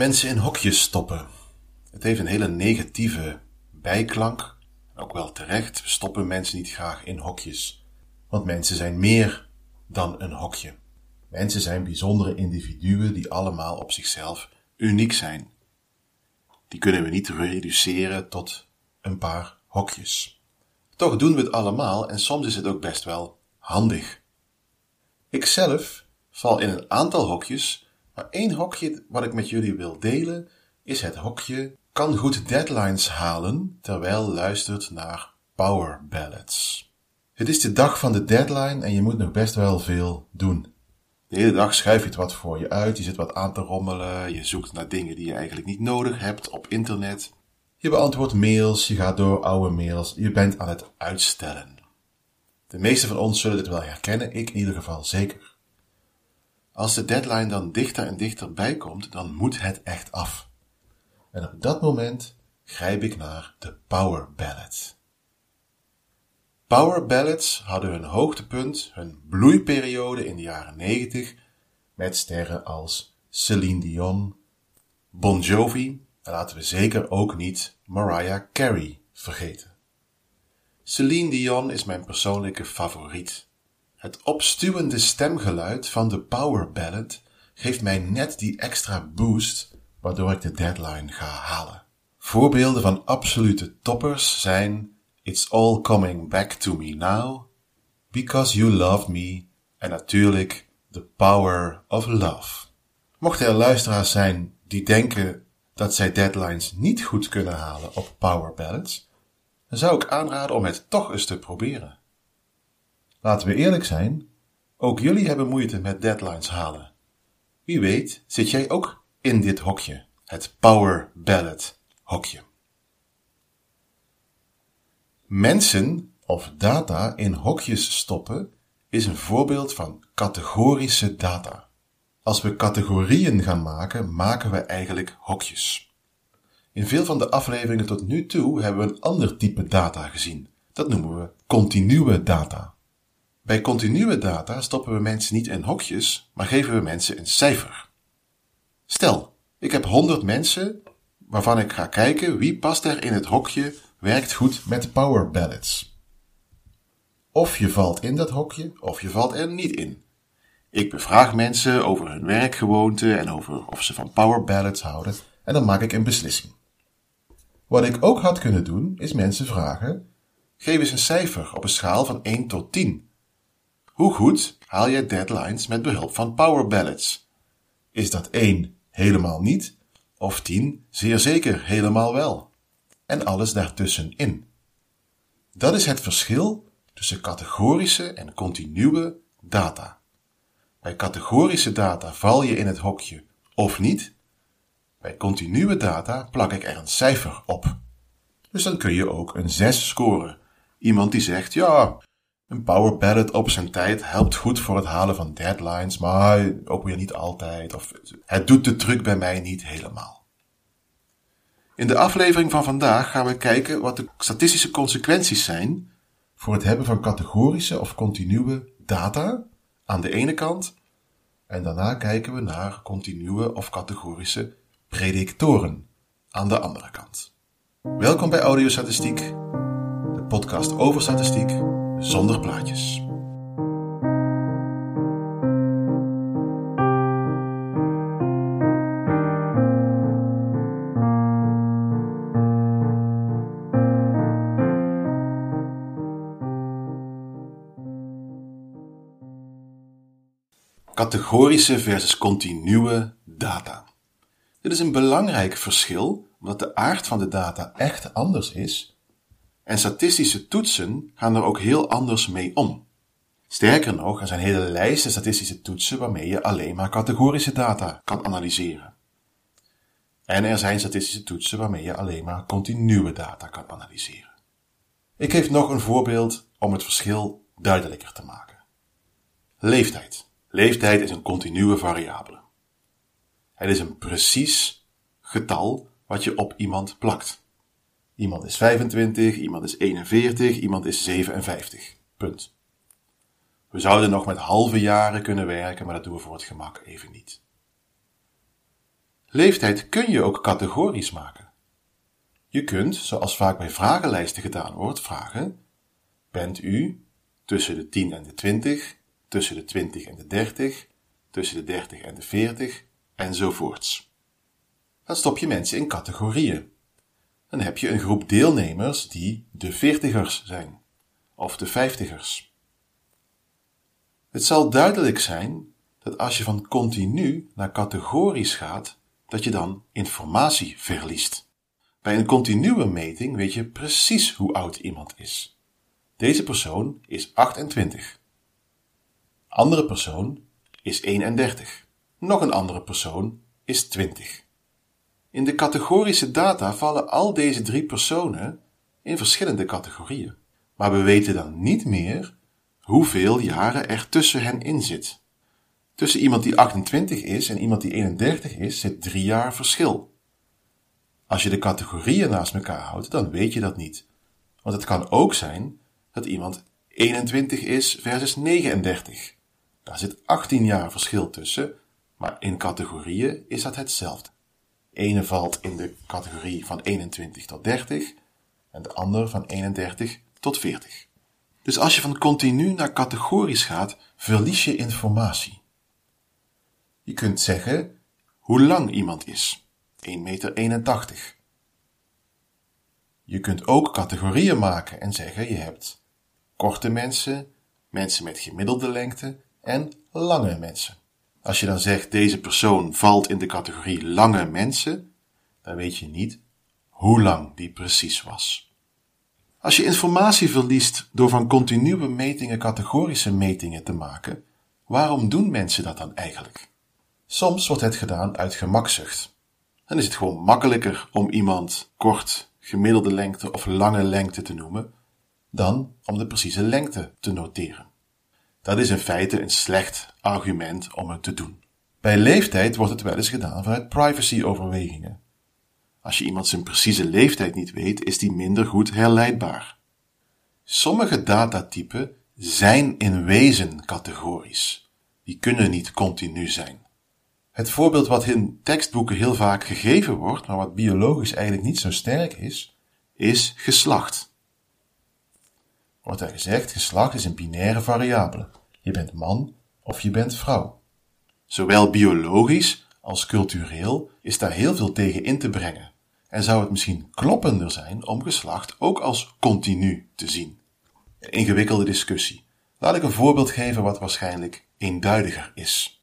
Mensen in hokjes stoppen. Het heeft een hele negatieve bijklank. Ook wel terecht, we stoppen mensen niet graag in hokjes. Want mensen zijn meer dan een hokje. Mensen zijn bijzondere individuen die allemaal op zichzelf uniek zijn. Die kunnen we niet reduceren tot een paar hokjes. Toch doen we het allemaal en soms is het ook best wel handig. Ikzelf val in een aantal hokjes maar één hokje wat ik met jullie wil delen is het hokje kan goed deadlines halen terwijl luistert naar power ballads. Het is de dag van de deadline en je moet nog best wel veel doen. De hele dag schuif je het wat voor je uit, je zit wat aan te rommelen, je zoekt naar dingen die je eigenlijk niet nodig hebt op internet. Je beantwoordt mails, je gaat door oude mails, je bent aan het uitstellen. De meeste van ons zullen dit wel herkennen, ik in ieder geval zeker. Als de deadline dan dichter en dichterbij komt, dan moet het echt af. En op dat moment grijp ik naar de power ballad. Power ballads hadden hun hoogtepunt, hun bloeiperiode in de jaren 90 met sterren als Celine Dion, Bon Jovi en laten we zeker ook niet Mariah Carey vergeten. Celine Dion is mijn persoonlijke favoriet. Het opstuwende stemgeluid van de power ballad geeft mij net die extra boost waardoor ik de deadline ga halen. Voorbeelden van absolute toppers zijn It's All Coming Back to Me Now, Because You Love Me en natuurlijk The Power of Love. Mochten er luisteraars zijn die denken dat zij deadlines niet goed kunnen halen op power ballads, dan zou ik aanraden om het toch eens te proberen. Laten we eerlijk zijn, ook jullie hebben moeite met deadlines halen. Wie weet zit jij ook in dit hokje, het power ballad hokje. Mensen of data in hokjes stoppen is een voorbeeld van categorische data. Als we categorieën gaan maken, maken we eigenlijk hokjes. In veel van de afleveringen tot nu toe hebben we een ander type data gezien. Dat noemen we continue data. Bij continue data stoppen we mensen niet in hokjes, maar geven we mensen een cijfer. Stel, ik heb 100 mensen waarvan ik ga kijken wie past er in het hokje werkt goed met power ballads. Of je valt in dat hokje, of je valt er niet in. Ik bevraag mensen over hun werkgewoonten en over of ze van power ballads houden en dan maak ik een beslissing. Wat ik ook had kunnen doen, is mensen vragen: geef eens een cijfer op een schaal van 1 tot 10. Hoe goed haal je deadlines met behulp van power ballads? Is dat 1 helemaal niet of 10 zeer zeker helemaal wel? En alles daartussenin. Dat is het verschil tussen categorische en continue data. Bij categorische data val je in het hokje of niet. Bij continue data plak ik er een cijfer op. Dus dan kun je ook een 6 scoren. Iemand die zegt, ja, een power ballad op zijn tijd helpt goed voor het halen van deadlines, maar ook weer niet altijd. Of het doet de truc bij mij niet helemaal. In de aflevering van vandaag gaan we kijken wat de statistische consequenties zijn voor het hebben van categorische of continue data aan de ene kant. En daarna kijken we naar continue of categorische predictoren aan de andere kant. Welkom bij Audiostatistiek, de podcast over statistiek zonder plaatjes. Categorische versus continue data. Dit is een belangrijk verschil, omdat de aard van de data echt anders is en statistische toetsen gaan er ook heel anders mee om. Sterker nog, er zijn hele lijsten statistische toetsen waarmee je alleen maar categorische data kan analyseren. En er zijn statistische toetsen waarmee je alleen maar continue data kan analyseren. Ik geef nog een voorbeeld om het verschil duidelijker te maken. Leeftijd. Leeftijd is een continue variabele. Het is een precies getal wat je op iemand plakt. Iemand is 25, iemand is 41, iemand is 57. Punt. We zouden nog met halve jaren kunnen werken, maar dat doen we voor het gemak even niet. Leeftijd kun je ook categorisch maken. Je kunt, zoals vaak bij vragenlijsten gedaan wordt, vragen: Bent u tussen de 10 en de 20, tussen de 20 en de 30, tussen de 30 en de 40 enzovoorts. Dan stop je mensen in categorieën. Dan heb je een groep deelnemers die de 40ers zijn of de 50ers. Het zal duidelijk zijn dat als je van continu naar categorisch gaat, dat je dan informatie verliest. Bij een continue meting weet je precies hoe oud iemand is. Deze persoon is 28. Andere persoon is 31. Nog een andere persoon is 20. In de categorische data vallen al deze drie personen in verschillende categorieën. Maar we weten dan niet meer hoeveel jaren er tussen hen in zit. Tussen iemand die 28 is en iemand die 31 is, zit drie jaar verschil. Als je de categorieën naast elkaar houdt, dan weet je dat niet. Want het kan ook zijn dat iemand 21 is versus 39. Daar zit 18 jaar verschil tussen, maar in categorieën is dat hetzelfde. Ene valt in de categorie van 21 tot 30 en de ander van 31 tot 40. Dus als je van continu naar categorisch gaat, verlies je informatie. Je kunt zeggen hoe lang iemand is. 1,81 meter. Je kunt ook categorieën maken en zeggen je hebt korte mensen, mensen met gemiddelde lengte en lange mensen. Als je dan zegt deze persoon valt in de categorie lange mensen, dan weet je niet hoe lang die precies was. Als je informatie verliest door van continue metingen categorische metingen te maken, waarom doen mensen dat dan eigenlijk? Soms wordt het gedaan uit gemakzucht. Dan is het gewoon makkelijker om iemand kort, gemiddelde lengte of lange lengte te noemen, dan om de precieze lengte te noteren. Dat is in feite een slecht argument om het te doen. Bij leeftijd wordt het wel eens gedaan vanuit privacy-overwegingen. Als je iemand zijn precieze leeftijd niet weet, is die minder goed herleidbaar. Sommige datatypen zijn in wezen categorisch. Die kunnen niet continu zijn. Het voorbeeld wat in tekstboeken heel vaak gegeven wordt, maar wat biologisch eigenlijk niet zo sterk is, is geslacht. Wordt er gezegd, geslacht is een binaire variabele. Je bent man of je bent vrouw. Zowel biologisch als cultureel is daar heel veel tegen in te brengen en zou het misschien kloppender zijn om geslacht ook als continu te zien. Een ingewikkelde discussie. Laat ik een voorbeeld geven wat waarschijnlijk eenduidiger is.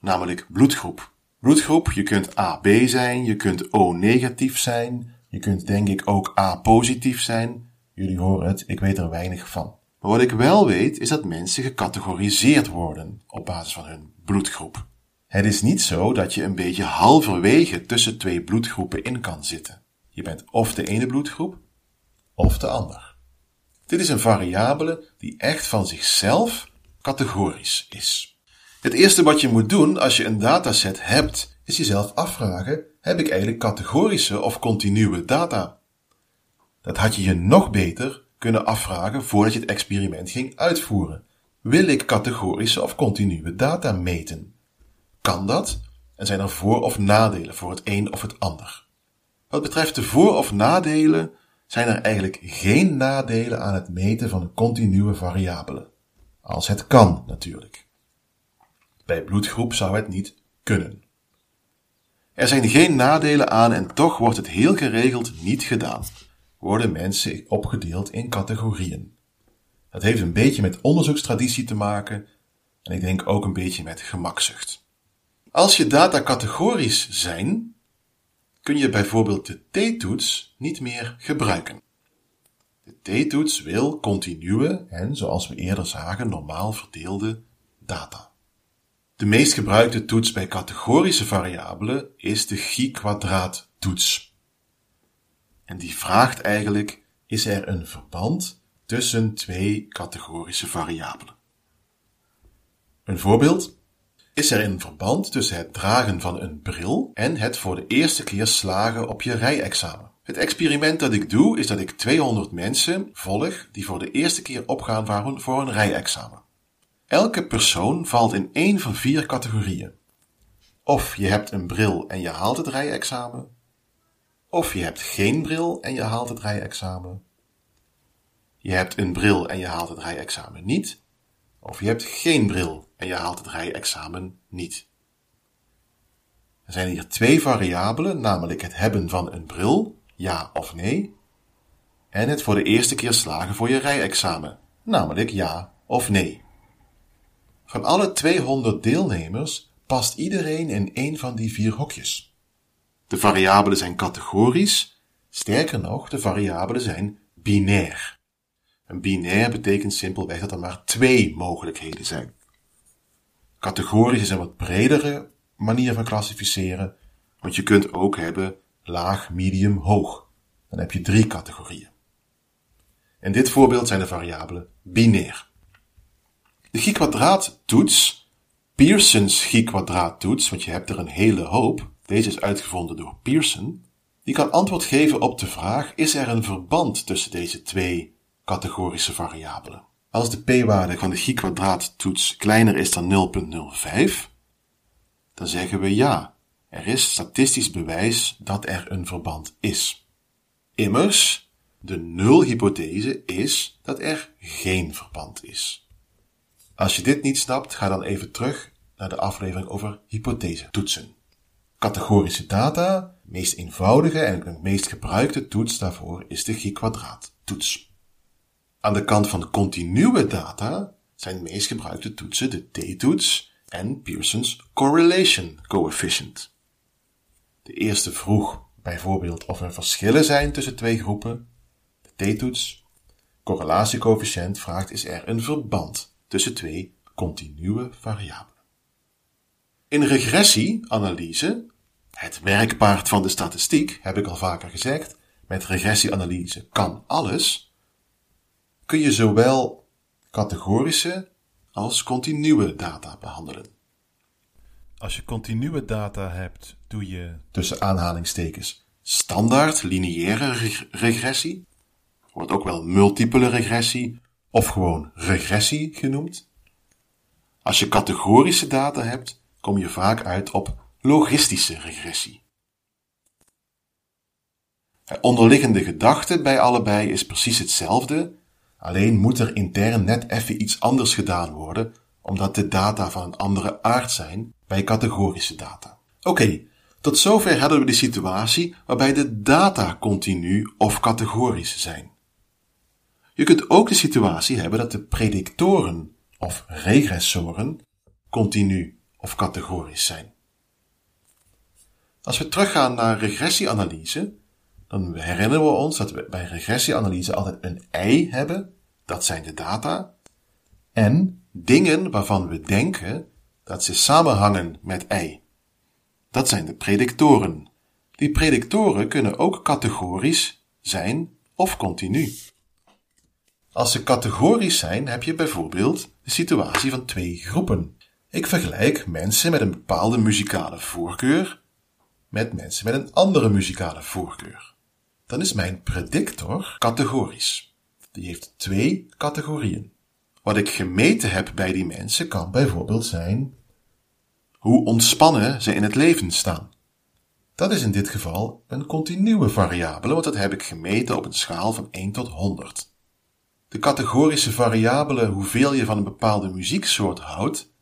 Namelijk bloedgroep. Bloedgroep, je kunt AB zijn, je kunt O negatief zijn, je kunt denk ik ook A positief zijn. Jullie horen het, ik weet er weinig van. Maar wat ik wel weet is dat mensen gecategoriseerd worden op basis van hun bloedgroep. Het is niet zo dat je een beetje halverwege tussen twee bloedgroepen in kan zitten. Je bent of de ene bloedgroep of de ander. Dit is een variabele die echt van zichzelf categorisch is. Het eerste wat je moet doen als je een dataset hebt, is jezelf afvragen: heb ik eigenlijk categorische of continue data? Dat had je je nog beter kunnen afvragen voordat je het experiment ging uitvoeren. Wil ik categorische of continue data meten? Kan dat? En zijn er voor- of nadelen voor het een of het ander? Wat betreft de voor- of nadelen zijn er eigenlijk geen nadelen aan het meten van continue variabele. Als het kan, natuurlijk. Bij bloedgroep zou het niet kunnen. Er zijn geen nadelen aan en toch wordt het heel geregeld niet gedaan. Worden mensen opgedeeld in categorieën. Dat heeft een beetje met onderzoekstraditie te maken en ik denk ook een beetje met gemakzucht. Als je data categorisch zijn, kun je bijvoorbeeld de t-toets niet meer gebruiken. De t-toets wil continue en, zoals we eerder zagen, normaal verdeelde data. De meest gebruikte toets bij categorische variabelen is de chi-kwadraat toets. En die vraagt eigenlijk, is er een verband tussen twee categorische variabelen? Een voorbeeld is er een verband tussen het dragen van een bril en het voor de eerste keer slagen op je rijexamen. Het experiment dat ik doe is dat ik 200 mensen volg die voor de eerste keer opgaan voor een rijexamen. Elke persoon valt in één van vier categorieën. Of je hebt een bril en je haalt het rijexamen. Of je hebt geen bril en je haalt het rijexamen. Je hebt een bril en je haalt het rijexamen niet. Of je hebt geen bril en je haalt het rijexamen niet. Er zijn hier twee variabelen, namelijk het hebben van een bril, ja of nee, en het voor de eerste keer slagen voor je rijexamen, namelijk ja of nee. Van alle 200 deelnemers past iedereen in een van die vier hokjes. De variabelen zijn categorisch, sterker nog, de variabelen zijn binair. Een binair betekent simpelweg dat er maar twee mogelijkheden zijn. Categorisch is een wat bredere manier van klassificeren, want je kunt ook hebben laag, medium, hoog. Dan heb je drie categorieën. In dit voorbeeld zijn de variabelen binair. De G-kwadraat-toets, Pearson's G-kwadraat-toets, want je hebt er een hele hoop, deze is uitgevonden door Pearson, die kan antwoord geven op de vraag: is er een verband tussen deze twee categorische variabelen? Als de p-waarde van de G-kwadraat-toets kleiner is dan 0,05, dan zeggen we ja, er is statistisch bewijs dat er een verband is. Immers, de nulhypothese is dat er geen verband is. Als je dit niet snapt, ga dan even terug naar de aflevering over hypothese-toetsen. Categorische data, meest eenvoudige en de meest gebruikte toets daarvoor is de G-kwadraat-toets. Aan de kant van de continue data zijn de meest gebruikte toetsen de t-toets en Pearson's correlation coefficient. De eerste vroeg bijvoorbeeld of er verschillen zijn tussen twee groepen. De t-toets, correlatiecoëfficiënt vraagt is er een verband tussen twee continue variabelen. In regressieanalyse, het merkpaard van de statistiek, heb ik al vaker gezegd, met regressieanalyse kan alles, kun je zowel categorische als continue data behandelen. Als je continue data hebt, doe je tussen aanhalingstekens standaard lineaire regressie, wordt ook wel multiple regressie of gewoon regressie genoemd. Als je categorische data hebt, kom je vaak uit op logistische regressie. De onderliggende gedachte bij allebei is precies hetzelfde, alleen moet er intern net even iets anders gedaan worden, omdat de data van een andere aard zijn bij categorische data. Oké, tot zover hadden we de situatie waarbij de data continu of categorisch zijn. Je kunt ook de situatie hebben dat de predictoren of regressoren continu of categorisch zijn. Als we teruggaan naar regressieanalyse, dan herinneren we ons dat we bij regressieanalyse altijd een ei hebben, dat zijn de data, en dingen waarvan we denken dat ze samenhangen met ei. Dat zijn de predictoren. Die predictoren kunnen ook categorisch zijn of continu. Als ze categorisch zijn, heb je bijvoorbeeld de situatie van twee groepen. Ik vergelijk mensen met een bepaalde muzikale voorkeur met mensen met een andere muzikale voorkeur. Dan is mijn predictor categorisch. Die heeft twee categorieën. Wat ik gemeten heb bij die mensen kan bijvoorbeeld zijn hoe ontspannen ze in het leven staan. Dat is in dit geval een continue variabele, want dat heb ik gemeten op een schaal van 1 tot 100. De categorische variabele hoeveel je van een bepaalde muzieksoort houdt,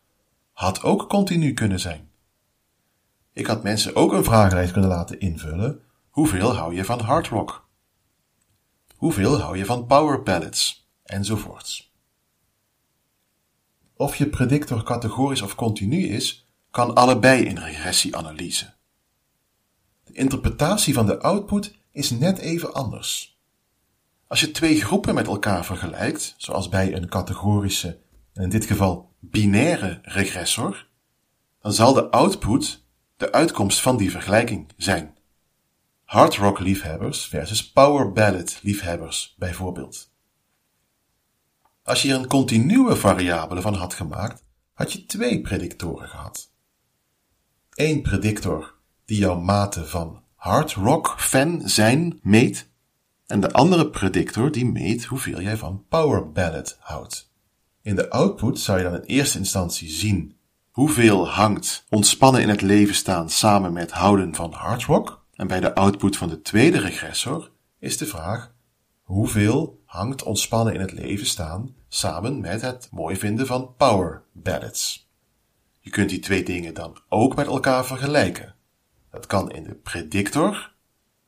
had ook continu kunnen zijn. Ik had mensen ook een vragenlijst kunnen laten invullen. Hoeveel hou je van hard rock? Hoeveel hou je van power ballads? Enzovoorts. Of je predictor categorisch of continu is, kan allebei in regressieanalyse. De interpretatie van de output is net even anders. Als je twee groepen met elkaar vergelijkt, zoals bij een categorische en in dit geval binaire regressor, dan zal de output de uitkomst van die vergelijking zijn. Hard rock liefhebbers versus power ballad liefhebbers bijvoorbeeld. Als je hier een continue variabele van had gemaakt, had je twee predictoren gehad. Eén predictor die jouw mate van hard rock fan zijn meet en de andere predictor die meet hoeveel jij van power ballad houdt. In de output zou je dan in eerste instantie zien hoeveel hangt ontspannen in het leven staan samen met houden van hard rock? En bij de output van de tweede regressor is de vraag hoeveel hangt ontspannen in het leven staan samen met het mooi vinden van power ballads. Je kunt die twee dingen dan ook met elkaar vergelijken. Dat kan in de predictor.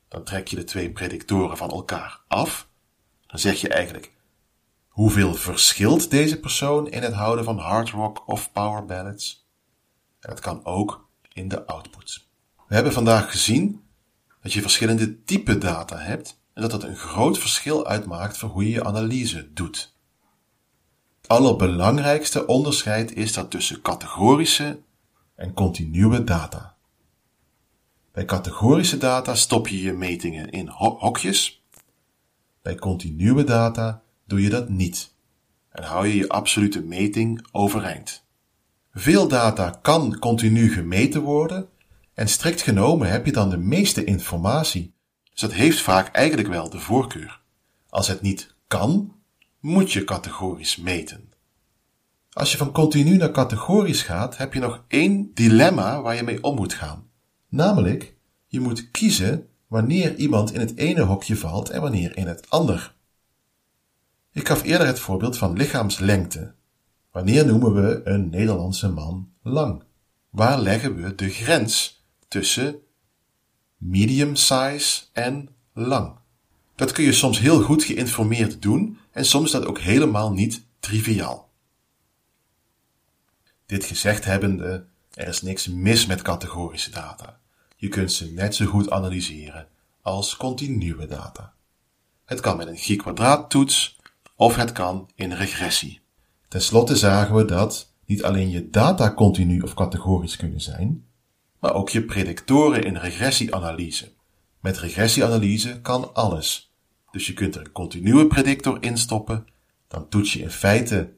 Dan trek je de twee predictoren van elkaar af. Dan zeg je eigenlijk hoeveel verschilt deze persoon in het houden van hard rock of power ballads. En dat kan ook in de output. We hebben vandaag gezien dat je verschillende type data hebt en dat dat een groot verschil uitmaakt voor hoe je je analyse doet. Het allerbelangrijkste onderscheid is dat tussen categorische en continue data. Bij categorische data stop je je metingen in hokjes. Bij continue data doe je dat niet en hou je je absolute meting overeind. Veel data kan continu gemeten worden en strikt genomen heb je dan de meeste informatie. Dus dat heeft vaak eigenlijk wel de voorkeur. Als het niet kan, moet je categorisch meten. Als je van continu naar categorisch gaat, heb je nog één dilemma waar je mee om moet gaan. Namelijk, je moet kiezen wanneer iemand in het ene hokje valt en wanneer in het ander. Ik gaf eerder het voorbeeld van lichaamslengte. Wanneer noemen we een Nederlandse man lang? Waar leggen we de grens tussen medium size en lang? Dat kun je soms heel goed geïnformeerd doen en soms dat ook helemaal niet triviaal. Dit gezegd hebbende, er is niks mis met categorische data. Je kunt ze net zo goed analyseren als continue data. Het kan met een G-kwadraattoets of het kan in regressie. Ten slotte zagen we dat niet alleen je data continu of categorisch kunnen zijn, maar ook je predictoren in regressieanalyse. Met regressieanalyse kan alles. Dus je kunt er een continue predictor in stoppen, dan toets je in feite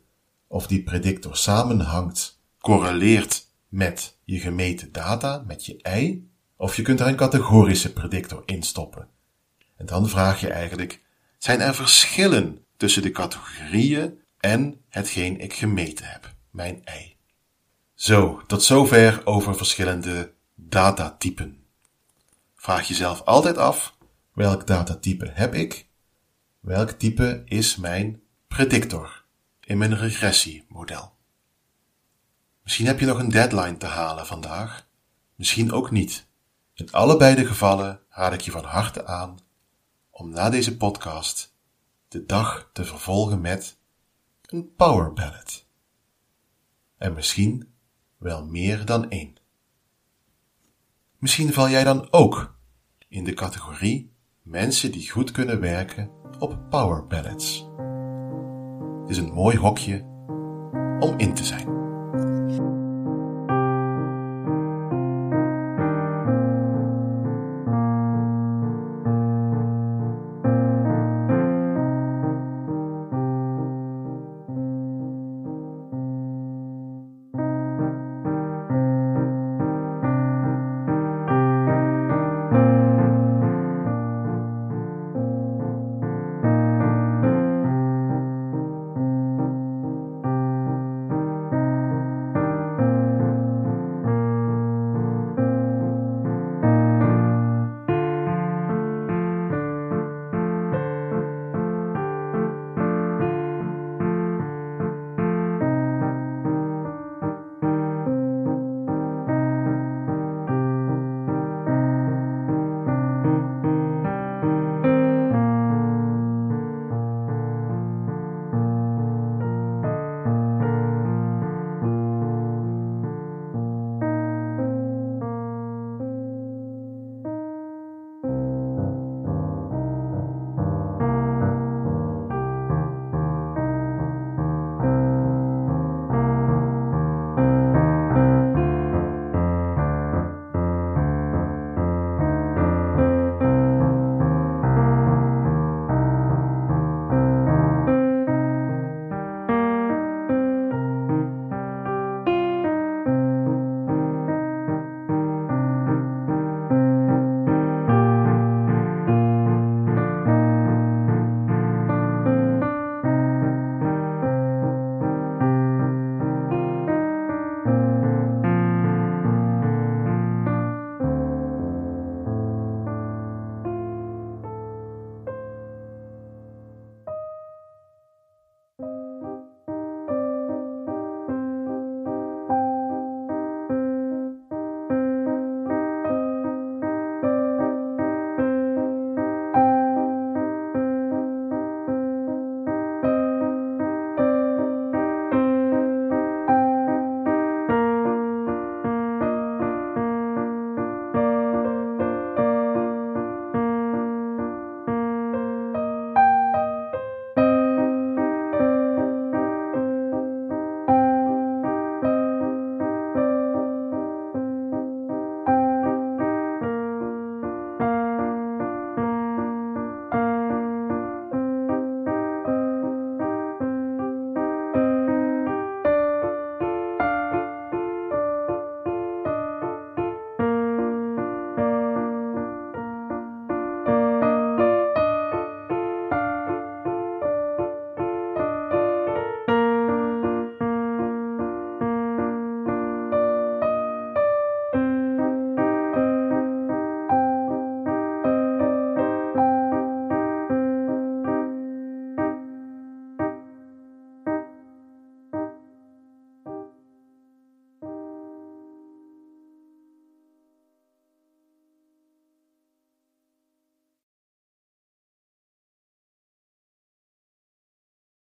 of die predictor samenhangt, correleert met je gemeten data, met je ei, of je kunt er een categorische predictor in stoppen. En dan vraag je eigenlijk, zijn er verschillen tussen de categorieën en hetgeen ik gemeten heb, mijn ei. Zo, tot zover over verschillende datatypen. Vraag jezelf altijd af, welk datatype heb ik? Welk type is mijn predictor in mijn regressiemodel? Misschien heb je nog een deadline te halen vandaag, misschien ook niet. In allebei de gevallen raad ik je van harte aan om na deze podcast de dag te vervolgen met een power ballad. En misschien wel meer dan één. Misschien val jij dan ook in de categorie mensen die goed kunnen werken op power ballads. Het is een mooi hokje om in te zijn.